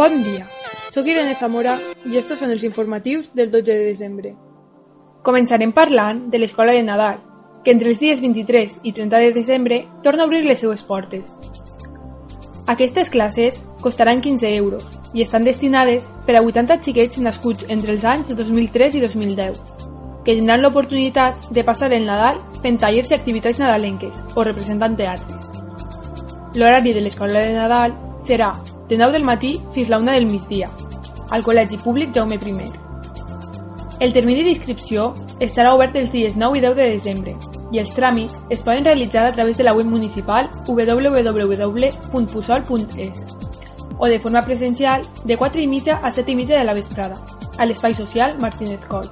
Bon dia, sóc Irene Zamora i estos són els informatius del 12 de desembre. Començarem parlant de l'Escola de Nadal, que entre els dies 23 i 30 de desembre torna a obrir les seues portes. Aquestes classes costaran 15 euros i estan destinades per a 80 xiquets nascuts entre els anys 2003 i 2010, que tindran l'oportunitat de passar el Nadal fent tallers i activitats nadalenques o representant teatres. L'horari de l'Escola de Nadal serà de 9 del matí fins la 1 del migdia, al Col·legi Públic Jaume I. El termini d'inscripció estarà obert els dies 9 i 10 de desembre i els tràmits es poden realitzar a través de la web municipal www.pusol.es o de forma presencial de 4 i mitja a 7 i mitja de la vesprada, a l'espai social Martínez Coll.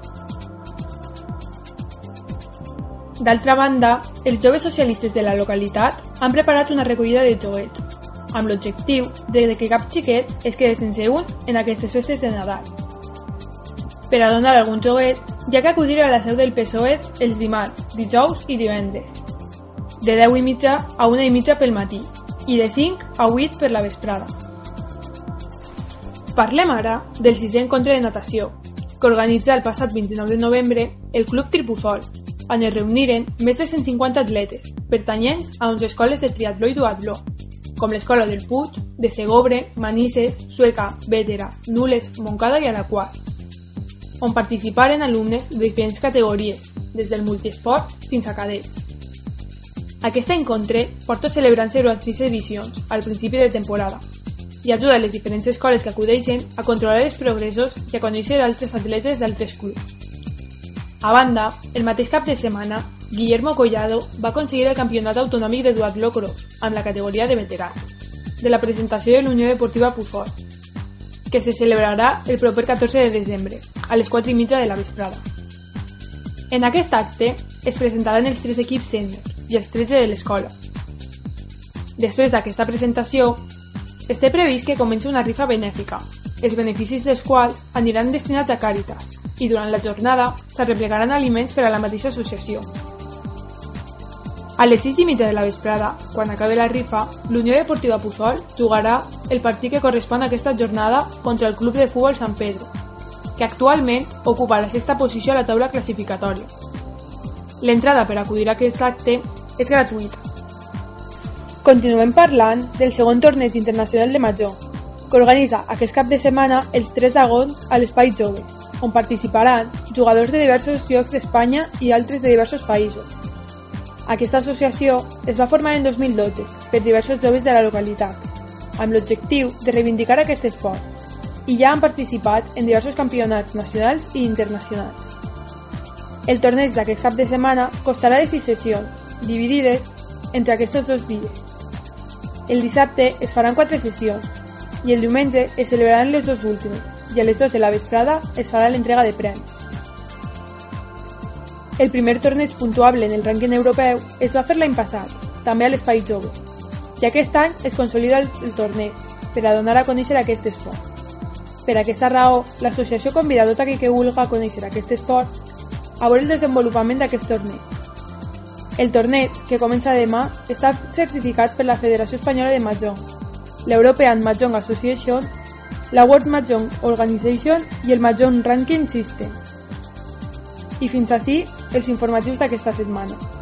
D'altra banda, els joves socialistes de la localitat han preparat una recollida de joguets amb l'objectiu de que cap xiquet es quede sense un en aquestes festes de Nadal. Per a donar algun joguet, hi ha que acudir a la seu del PSOE els dimarts, dijous i divendres, de 10 i mitja a 1 i mitja pel matí i de 5 a 8 per la vesprada. Parlem ara del sisè encontre de natació, que organitza el passat 29 de novembre el Club Tripusol, on es reuniren més de 150 atletes, pertanyents a 11 escoles de triatló i duatló, com l'Escola del Puig, de Segobre, Manises, Sueca, Bétera, Nules, Moncada i Alaquàs, on participaren alumnes de diferents categories, des del multiesport fins a cadets. Aquest encontre porta celebrant-se durant sis edicions, al principi de temporada, i ajuda a les diferents escoles que acudeixen a controlar els progressos i a conèixer altres atletes d'altres clubs. A banda, el mateix cap de setmana, Guillermo Collado va aconseguir el campionat autonòmic de duatló cross amb la categoria de veterà, de la presentació de l'Unió Deportiva Pufol, que se celebrarà el proper 14 de desembre, a les 4 i mitja de la vesprada. En aquest acte es presentaran els tres equips sèniors i els 13 de l'escola. Després d'aquesta presentació, està previst que comenci una rifa benèfica, els beneficis dels quals aniran destinats a Càritas, i durant la jornada s'arreplegaran aliments per a la mateixa associació. A les 6 i mitja de la vesprada, quan acabi la rifa, l'Unió Deportiva Puzol jugarà el partit que correspon a aquesta jornada contra el Club de Futbol Sant Pedro, que actualment ocupa la sexta posició a la taula classificatòria. L'entrada per acudir a aquest acte és gratuïta. Continuem parlant del segon torneig internacional de Mahjong, que organitza aquest cap de setmana els 3 d'agost a l'Espai Jove, on participaran jugadors de diversos llocs d'Espanya i altres de diversos països, aquesta associació es va formar en 2012 per diversos joves de la localitat, amb l'objectiu de reivindicar aquest esport, i ja han participat en diversos campionats nacionals i internacionals. El torneig d'aquest cap de setmana costarà de 6 sessions, dividides entre aquests dos dies. El dissabte es faran 4 sessions i el diumenge es celebraran les dues últimes i a les 2 de la vesprada es farà l'entrega de premis. El primer torneig puntuable en el rànquing europeu es va fer l'any passat, també a l'Espai Jove, i aquest any es consolida el, el torneig per a donar a conèixer aquest esport. Per aquesta raó, l'associació convida tot aquell que vulgui conèixer aquest esport a veure el desenvolupament d'aquest torneig. El torneig, que comença demà, està certificat per la Federació Espanyola de Mahjong, l'European Mahjong Association, la World Mahjong Organization i el Mahjong Ranking System. I fins així els informatius d'aquesta setmana.